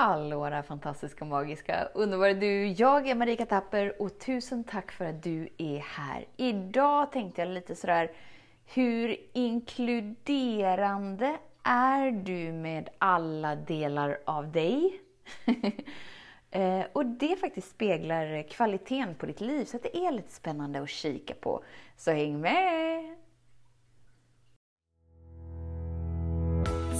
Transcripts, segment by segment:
Hallå där fantastiska, magiska, underbara du! Jag är Marika Tapper och tusen tack för att du är här. Idag tänkte jag lite sådär, hur inkluderande är du med alla delar av dig? Eh, och det faktiskt speglar kvaliteten på ditt liv, så det är lite spännande att kika på. Så häng med!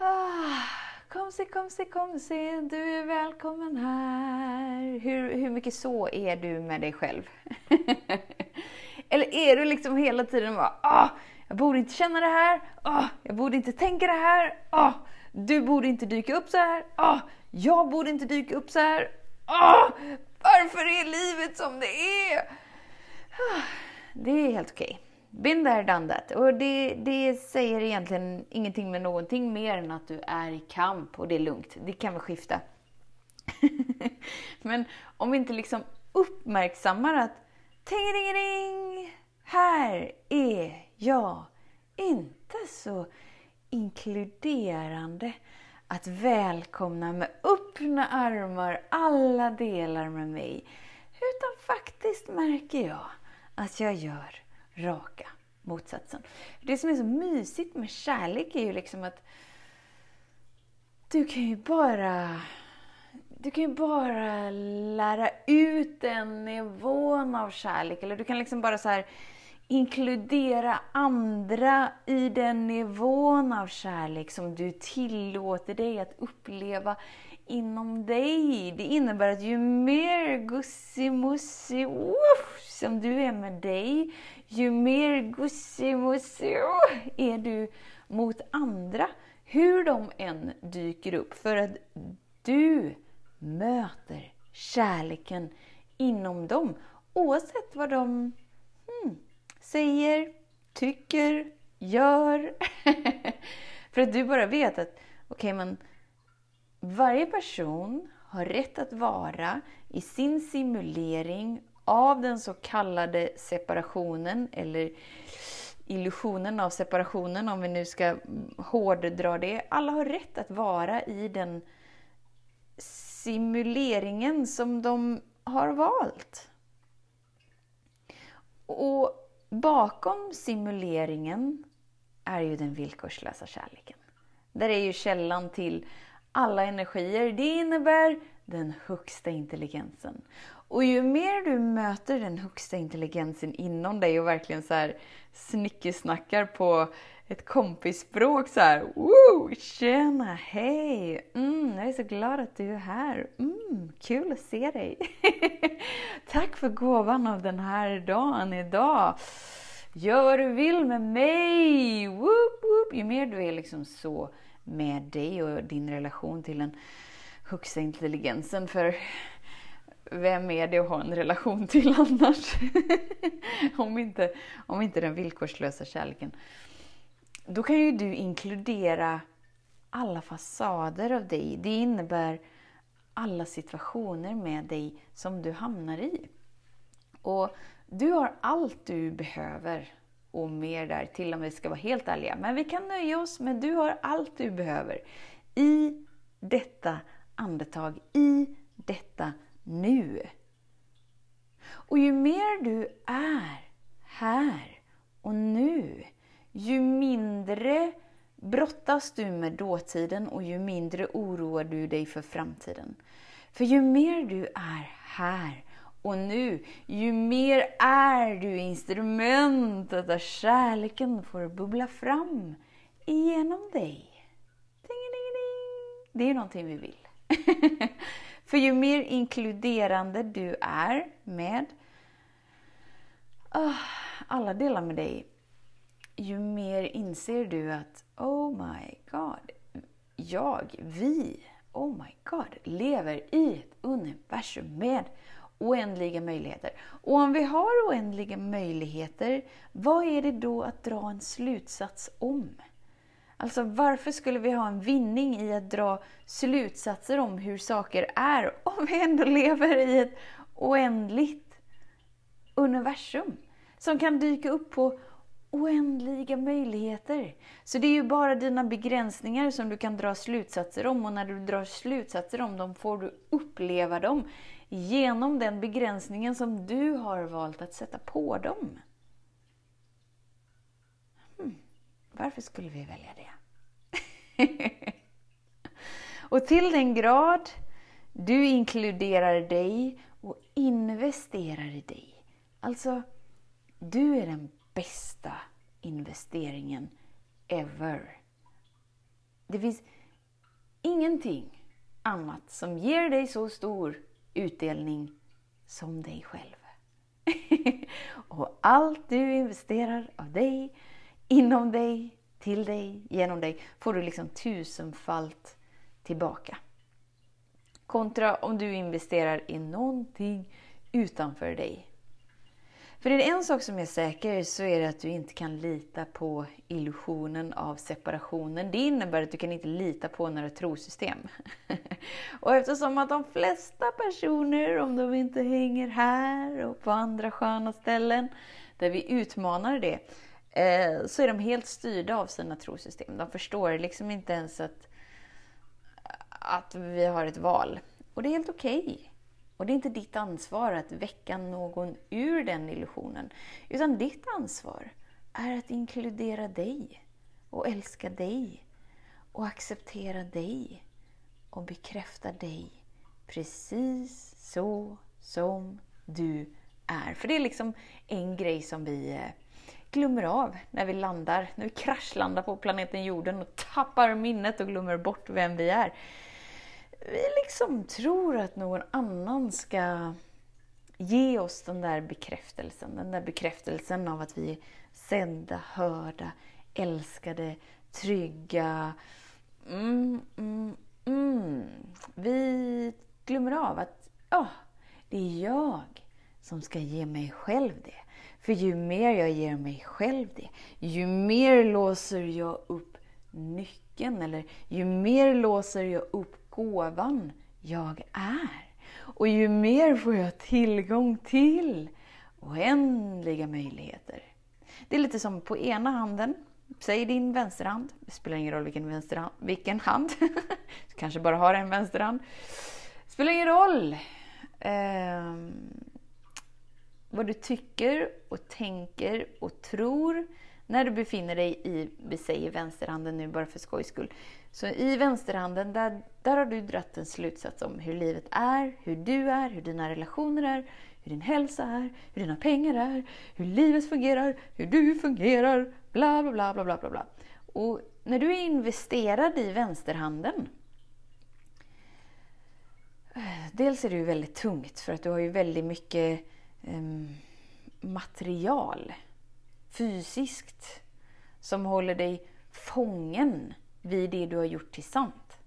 Ah, kom se, kom se, kom se, du är välkommen här. Hur, hur mycket så är du med dig själv? Eller är du liksom hela tiden bara, ah, jag borde inte känna det här, ah, jag borde inte tänka det här, ah, du borde inte dyka upp så här, ah, jag borde inte dyka upp så här, ah, varför är livet som det är? Ah, det är helt okej. Okay. Been there, done that. Och det, det säger egentligen ingenting med någonting mer än att du är i kamp och det är lugnt. Det kan vi skifta. Men om vi inte liksom uppmärksammar att Tingelingeling! Här är jag. Inte så inkluderande att välkomna med öppna armar alla delar med mig. Utan faktiskt märker jag att jag gör raka motsatsen. Det som är så mysigt med kärlek är ju liksom att du kan ju bara du kan ju bara lära ut den nivån av kärlek. Eller du kan liksom bara så här inkludera andra i den nivån av kärlek som du tillåter dig att uppleva inom dig. Det innebär att ju mer gussimussi som du är med dig, ju mer gussimussi är du mot andra. Hur de än dyker upp. För att du möter kärleken inom dem. Oavsett vad de hmm, säger, tycker, gör. För att du bara vet att, okej okay, men varje person har rätt att vara i sin simulering av den så kallade separationen eller illusionen av separationen, om vi nu ska hårddra det. Alla har rätt att vara i den simuleringen som de har valt. Och bakom simuleringen är ju den villkorslösa kärleken. Där är ju källan till alla energier. Det innebär den högsta intelligensen. Och ju mer du möter den högsta intelligensen inom dig och verkligen så här snickesnackar på ett kompisspråk så här. Woo! Tjena, hej! Mm, jag är så glad att du är här. Mm, kul att se dig. Tack för gåvan av den här dagen idag. Gör vad du vill med mig! Woop, woop. Ju mer du är liksom så med dig och din relation till den högsta intelligensen. För vem är det att ha en relation till annars? om, inte, om inte den villkorslösa kärleken. Då kan ju du inkludera alla fasader av dig. Det innebär alla situationer med dig som du hamnar i. Och du har allt du behöver och mer där till om vi ska vara helt ärliga. Men vi kan nöja oss med du har allt du behöver i detta andetag, i detta nu. Och ju mer du är här och nu, ju mindre brottas du med dåtiden och ju mindre oroar du dig för framtiden. För ju mer du är här och nu, ju mer är du instrumentet där kärleken får bubbla fram igenom dig. Ding, ding, ding. Det är någonting vi vill. För ju mer inkluderande du är med oh, alla delar med dig, ju mer inser du att Oh my God, jag, vi oh my god, lever i ett universum med oändliga möjligheter. Och om vi har oändliga möjligheter, vad är det då att dra en slutsats om? Alltså varför skulle vi ha en vinning i att dra slutsatser om hur saker är om vi ändå lever i ett oändligt universum som kan dyka upp på oändliga möjligheter. Så det är ju bara dina begränsningar som du kan dra slutsatser om och när du drar slutsatser om dem får du uppleva dem genom den begränsningen som du har valt att sätta på dem. Hmm. Varför skulle vi välja det? och till den grad du inkluderar dig och investerar i dig. Alltså, du är den bästa investeringen ever. Det finns ingenting annat som ger dig så stor utdelning som dig själv. och allt du investerar av dig, inom dig, till dig, genom dig, får du liksom tusenfalt tillbaka. Kontra om du investerar i någonting utanför dig. För är det en sak som är säker så är det att du inte kan lita på illusionen av separationen. Det innebär att du kan inte lita på några trosystem. och eftersom att de flesta personer, om de inte hänger här och på andra sköna ställen där vi utmanar det, eh, så är de helt styrda av sina trosystem. De förstår liksom inte ens att, att vi har ett val. Och det är helt okej. Okay. Och det är inte ditt ansvar att väcka någon ur den illusionen. Utan ditt ansvar är att inkludera dig och älska dig och acceptera dig och bekräfta dig precis så som du är. För det är liksom en grej som vi eh, glömmer av när vi landar, när vi kraschlandar på planeten jorden och tappar minnet och glömmer bort vem vi är vi liksom tror att någon annan ska ge oss den där bekräftelsen. Den där bekräftelsen av att vi är sedda, hörda, älskade, trygga. Mm, mm, mm. Vi glömmer av att oh, det är jag som ska ge mig själv det. För ju mer jag ger mig själv det, ju mer låser jag upp nyckeln. Eller ju mer låser jag upp gåvan jag är. Och ju mer får jag tillgång till oändliga möjligheter. Det är lite som på ena handen, säg din vänsterhand, det spelar ingen roll vilken, vänsterhand, vilken hand, du kanske bara har en vänsterhand. Det spelar ingen roll eh, vad du tycker och tänker och tror när du befinner dig i, vi säger vänsterhanden nu bara för skojs skull. Så i vänsterhanden, där, där har du dratt en slutsats om hur livet är, hur du är, hur dina relationer är, hur din hälsa är, hur dina pengar är, hur livet fungerar, hur du fungerar, bla bla bla bla bla bla. Och när du är investerad i vänsterhanden Dels är det ju väldigt tungt för att du har ju väldigt mycket um, material fysiskt som håller dig fången vid det du har gjort till sant.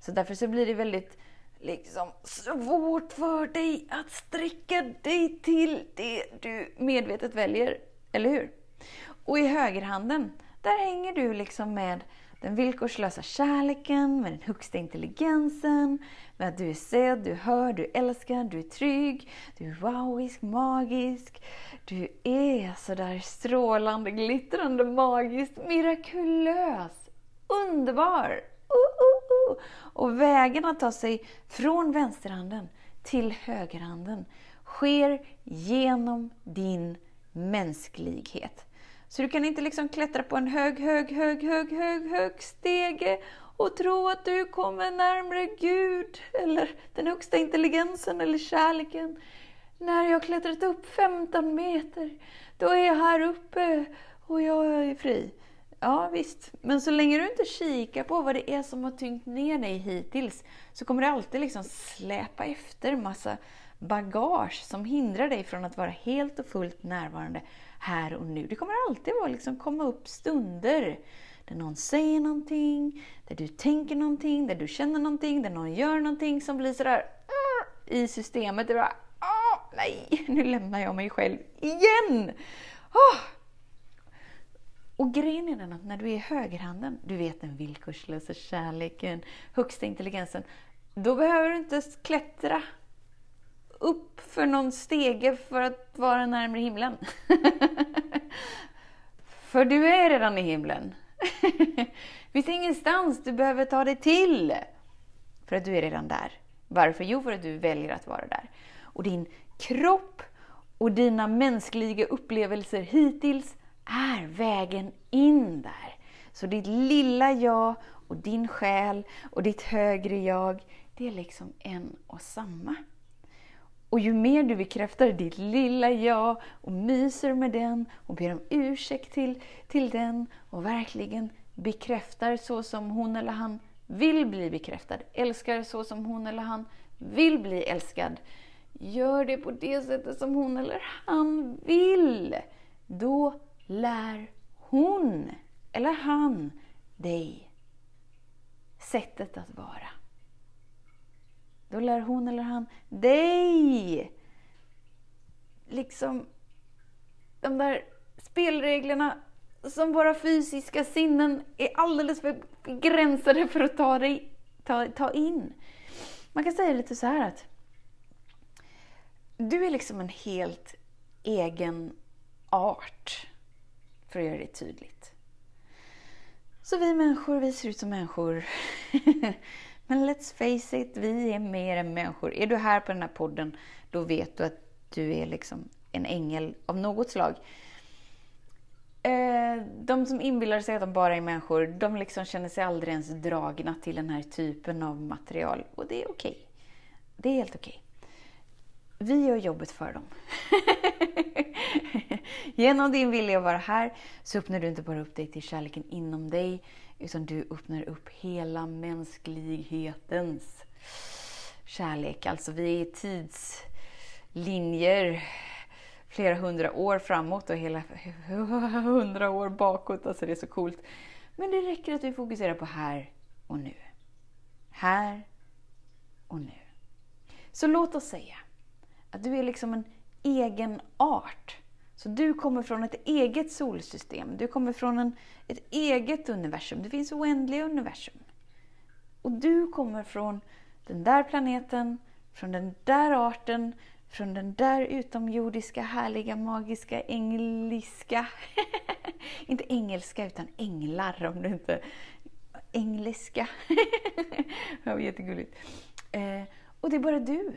Så därför så blir det väldigt liksom, svårt för dig att sträcka dig till det du medvetet väljer. Eller hur? Och i högerhanden, där hänger du liksom med den villkorslösa kärleken, med den högsta intelligensen, med att du är sedd, du hör, du älskar, du är trygg, du är wowisk, magisk. Du är sådär strålande, glittrande, magisk, mirakulös, underbar. Uh, uh, uh. Och vägen att ta sig från vänsterhanden till högerhanden sker genom din mänsklighet. Så du kan inte liksom klättra på en hög, hög, hög, hög, hög, hög stege och tro att du kommer närmre Gud eller den högsta intelligensen eller kärleken. När jag klättrat upp 15 meter, då är jag här uppe och jag är fri. Ja visst, men så länge du inte kikar på vad det är som har tyngt ner dig hittills så kommer det alltid liksom släpa efter massa bagage som hindrar dig från att vara helt och fullt närvarande här och nu. Det kommer alltid vara liksom komma upp stunder där någon säger någonting, där du tänker någonting, där du känner någonting, där någon gör någonting som blir sådär uh, ah", i systemet. Det bara, oh, nej, nu lämnar jag mig själv igen! Oh. Och grejen är den att när du är i högerhanden, du vet den villkorslösa kärleken, högsta intelligensen, då behöver du inte klättra upp för någon stege för att vara närmare himlen. för du är redan i himlen. Det finns ingenstans du behöver ta dig till. För att du är redan där. Varför? Jo, för att du väljer att vara där. Och din kropp och dina mänskliga upplevelser hittills är vägen in där. Så ditt lilla jag och din själ och ditt högre jag, det är liksom en och samma. Och ju mer du bekräftar ditt lilla jag och myser med den och ber om ursäkt till, till den och verkligen bekräftar så som hon eller han vill bli bekräftad, älskar så som hon eller han vill bli älskad. Gör det på det sättet som hon eller han vill. Då lär hon eller han dig sättet att vara. Då lär hon eller han dig liksom de där spelreglerna som våra fysiska sinnen är alldeles för begränsade för att ta, dig, ta, ta in. Man kan säga lite så här att du är liksom en helt egen art, för att göra det tydligt. Så vi människor, vi ser ut som människor. Men let's face it, vi är mer än människor. Är du här på den här podden, då vet du att du är liksom en ängel av något slag. Eh, de som inbillar sig att de bara är människor, de liksom känner sig aldrig ens dragna till den här typen av material. Och det är okej. Okay. Det är helt okej. Okay. Vi gör jobbet för dem. Genom din vilja att vara här så öppnar du inte bara upp dig till kärleken inom dig, utan du öppnar upp hela mänsklighetens kärlek. Alltså vi är tidslinjer flera hundra år framåt och hela hundra år bakåt. Alltså det är så coolt. Men det räcker att vi fokuserar på här och nu. Här och nu. Så låt oss säga att du är liksom en egen art. Så du kommer från ett eget solsystem, du kommer från en, ett eget universum. Det finns oändliga universum. Och du kommer från den där planeten, från den där arten, från den där utomjordiska, härliga, magiska, engliska. inte engelska, utan änglar om du inte... Engelska. det var jättegulligt. Eh, och det är bara du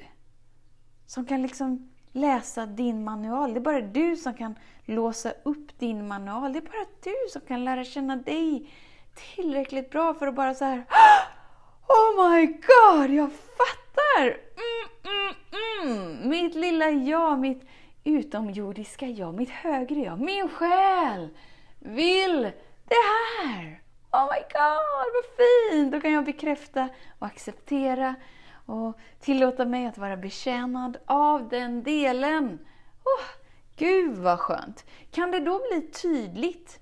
som kan liksom läsa din manual. Det är bara du som kan låsa upp din manual. Det är bara du som kan lära känna dig tillräckligt bra för att bara så här Oh my god, jag fattar! Mm, mm, mm. Mitt lilla jag, mitt utomjordiska jag, mitt högre jag, min själ vill det här! Oh my god, vad fint! Då kan jag bekräfta och acceptera och tillåta mig att vara betjänad av den delen. Oh, Gud vad skönt! Kan det då bli tydligt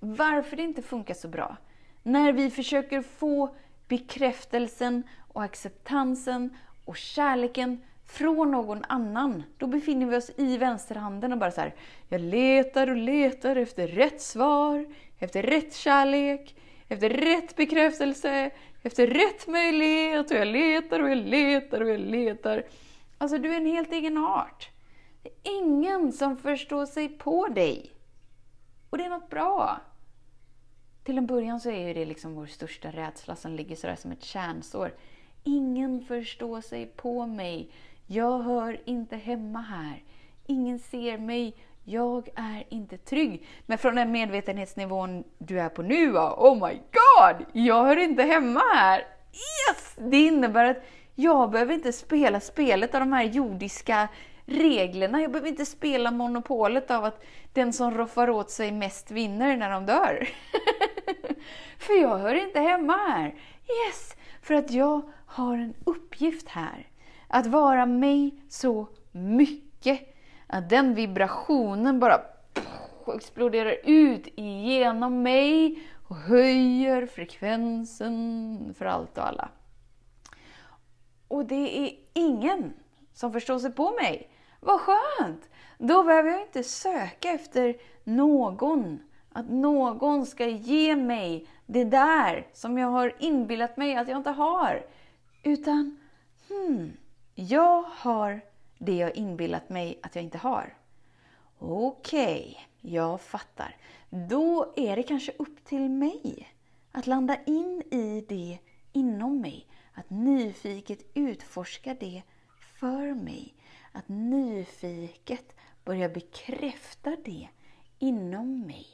varför det inte funkar så bra? När vi försöker få bekräftelsen och acceptansen och kärleken från någon annan. Då befinner vi oss i vänsterhanden och bara så här, jag letar och letar efter rätt svar, efter rätt kärlek, efter rätt bekräftelse, efter rätt möjlighet och jag letar och jag letar och jag letar. Alltså, du är en helt egen art. Det är ingen som förstår sig på dig. Och det är något bra. Till en början så är ju det liksom vår största rädsla som ligger sådär som ett kärnsår. Ingen förstår sig på mig. Jag hör inte hemma här. Ingen ser mig. Jag är inte trygg. Men från den medvetenhetsnivån du är på nu, oh my god! Jag hör inte hemma här. Yes! Det innebär att jag behöver inte spela spelet av de här jordiska reglerna. Jag behöver inte spela monopolet av att den som roffar åt sig mest vinner när de dör. för jag hör inte hemma här. Yes! För att jag har en uppgift här. Att vara mig så mycket att den vibrationen bara exploderar ut igenom mig och höjer frekvensen för allt och alla. Och det är ingen som förstår sig på mig. Vad skönt! Då behöver jag inte söka efter någon. Att någon ska ge mig det där som jag har inbillat mig att jag inte har. Utan, hmm, jag har det jag inbillat mig att jag inte har. Okej, okay, jag fattar. Då är det kanske upp till mig att landa in i det inom mig. Att nyfiket utforska det för mig. Att nyfiket börja bekräfta det inom mig.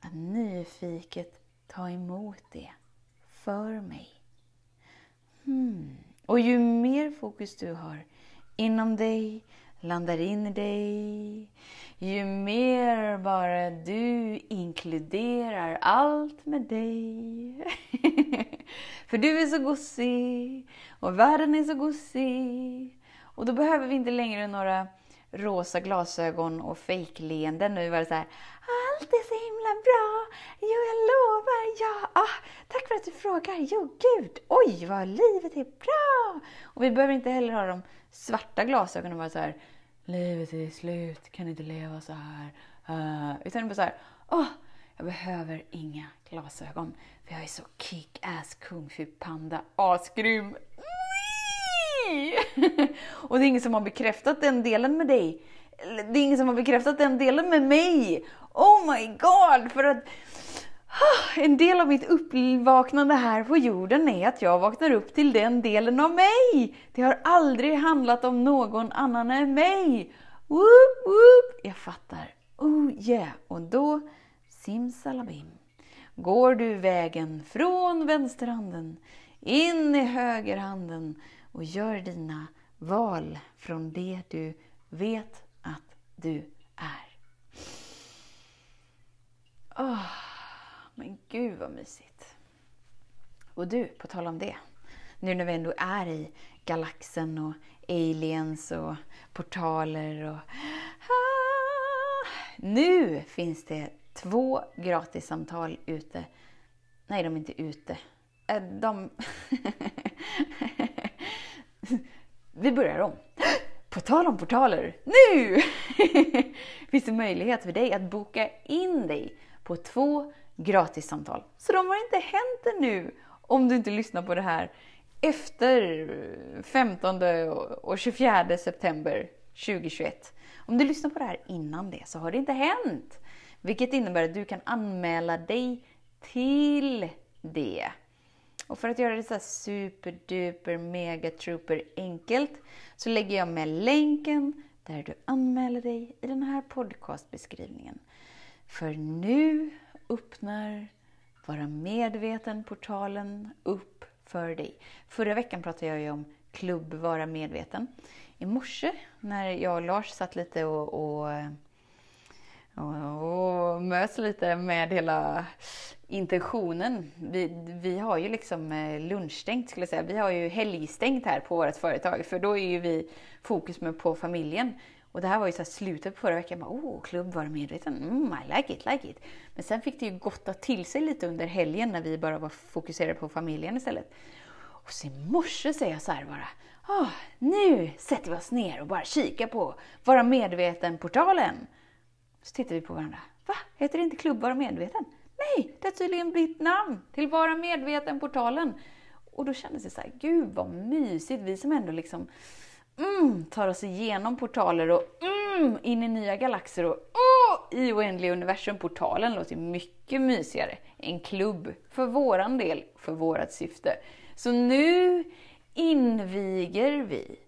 Att nyfiket ta emot det för mig. Hmm. Och ju mer fokus du har inom dig, landar in i dig, ju mer bara du inkluderar allt med dig. För du är så gosig och världen är så gosig. Och då behöver vi inte längre några rosa glasögon och fejkleenden. Nu var det så här, allt är så himla bra. Jo, jag lovar. Ja, ah, tack för att du frågar. Jo, gud. Oj, vad livet är bra. Och vi behöver inte heller ha de svarta glasögonen och vara så här, livet är slut, kan inte leva så här. Uh, utan bara så här, åh, oh, jag behöver inga glasögon. För jag är så kick-ass kung fu panda, asgrym. och det är ingen som har bekräftat den delen med dig. Det är ingen som har bekräftat den delen med mig. Oh my god! För att en del av mitt uppvaknande här på jorden är att jag vaknar upp till den delen av mig. Det har aldrig handlat om någon annan än mig. Woop, woop. Jag fattar. Oh yeah! Och då, simsalabim, går du vägen från vänsterhanden in i högerhanden och gör dina val från det du vet att du är. Oh, men gud vad mysigt! Och du, på tal om det. Nu när vi ändå är i galaxen och aliens och portaler och... Ah, nu finns det två gratissamtal ute. Nej, de är inte ute. Eh, de... Vi börjar om. På tal om portaler, nu finns det möjlighet för dig att boka in dig på två gratissamtal. Så de har inte hänt ännu om du inte lyssnar på det här efter 15 och 24 september 2021. Om du lyssnar på det här innan det så har det inte hänt. Vilket innebär att du kan anmäla dig till det. Och för att göra det så superduper mega trooper enkelt så lägger jag med länken där du anmäler dig i den här podcastbeskrivningen. För nu öppnar Vara medveten-portalen upp för dig. Förra veckan pratade jag ju om Klubb Vara Medveten. I morse när jag och Lars satt lite och, och och möts lite med hela intentionen. Vi, vi har ju liksom eh, lunchstängt skulle jag säga. Vi har ju helgstängt här på vårt företag för då är ju vi fokus med på familjen. Och det här var ju så slutet på förra veckan. Bara, oh, klubb var medveten. Mm, I like it, like it. Men sen fick det ju gotta till sig lite under helgen när vi bara var fokuserade på familjen istället. Och så i morse säger jag så här bara. Oh, nu sätter vi oss ner och bara kikar på Vara medveten-portalen. Så tittar vi på varandra. Va? Heter det inte Klubb Vara Medveten? Nej, det har tydligen blivit namn till Vara Medveten-portalen. Och då kändes det så här, gud vad mysigt, vi som ändå liksom mm, tar oss igenom portaler och mm, in i nya galaxer och oh, i oändliga universum. Portalen låter mycket mysigare. En klubb för våran del, för vårat syfte. Så nu inviger vi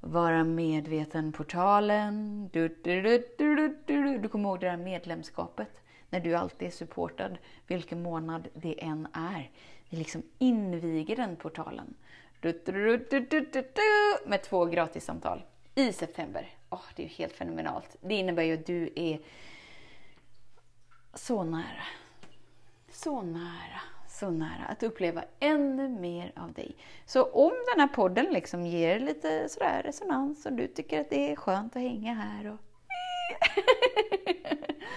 vara medveten-portalen. Du, du, du, du, kommer ihåg det där medlemskapet? När du alltid är supportad, vilken månad det än är. Vi liksom inviger den portalen du, du, du, Med två gratissamtal i september. Oh, det är ju helt fenomenalt. Det innebär ju att du är så nära. Så nära så nära att uppleva ännu mer av dig. Så om den här podden liksom ger lite sådär resonans och du tycker att det är skönt att hänga här och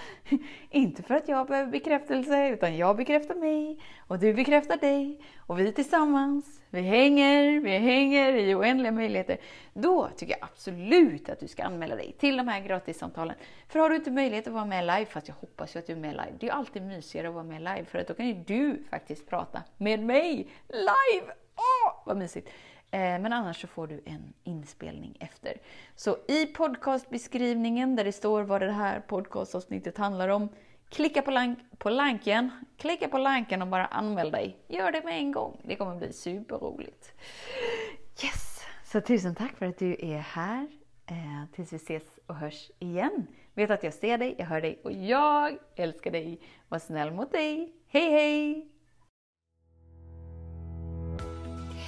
Inte för att jag behöver bekräftelse, utan jag bekräftar mig och du bekräftar dig och vi tillsammans, vi hänger, vi hänger i oändliga möjligheter. Då tycker jag absolut att du ska anmäla dig till de här gratissamtalen. För har du inte möjlighet att vara med live, fast jag hoppas ju att du är med live, det är ju alltid mysigare att vara med live för att då kan ju du faktiskt prata med mig live! Åh, vad mysigt! Eh, men annars så får du en inspelning efter. Så i podcastbeskrivningen där det står vad det här podcastavsnittet handlar om, klicka på, lank, på lanken, klicka på lanken och bara anmäl dig. Gör det med en gång. Det kommer bli superroligt. Yes! Så tusen tack för att du är här. Eh, tills vi ses och hörs igen. Vet att jag ser dig, jag hör dig och jag älskar dig. Var snäll mot dig. Hej hej!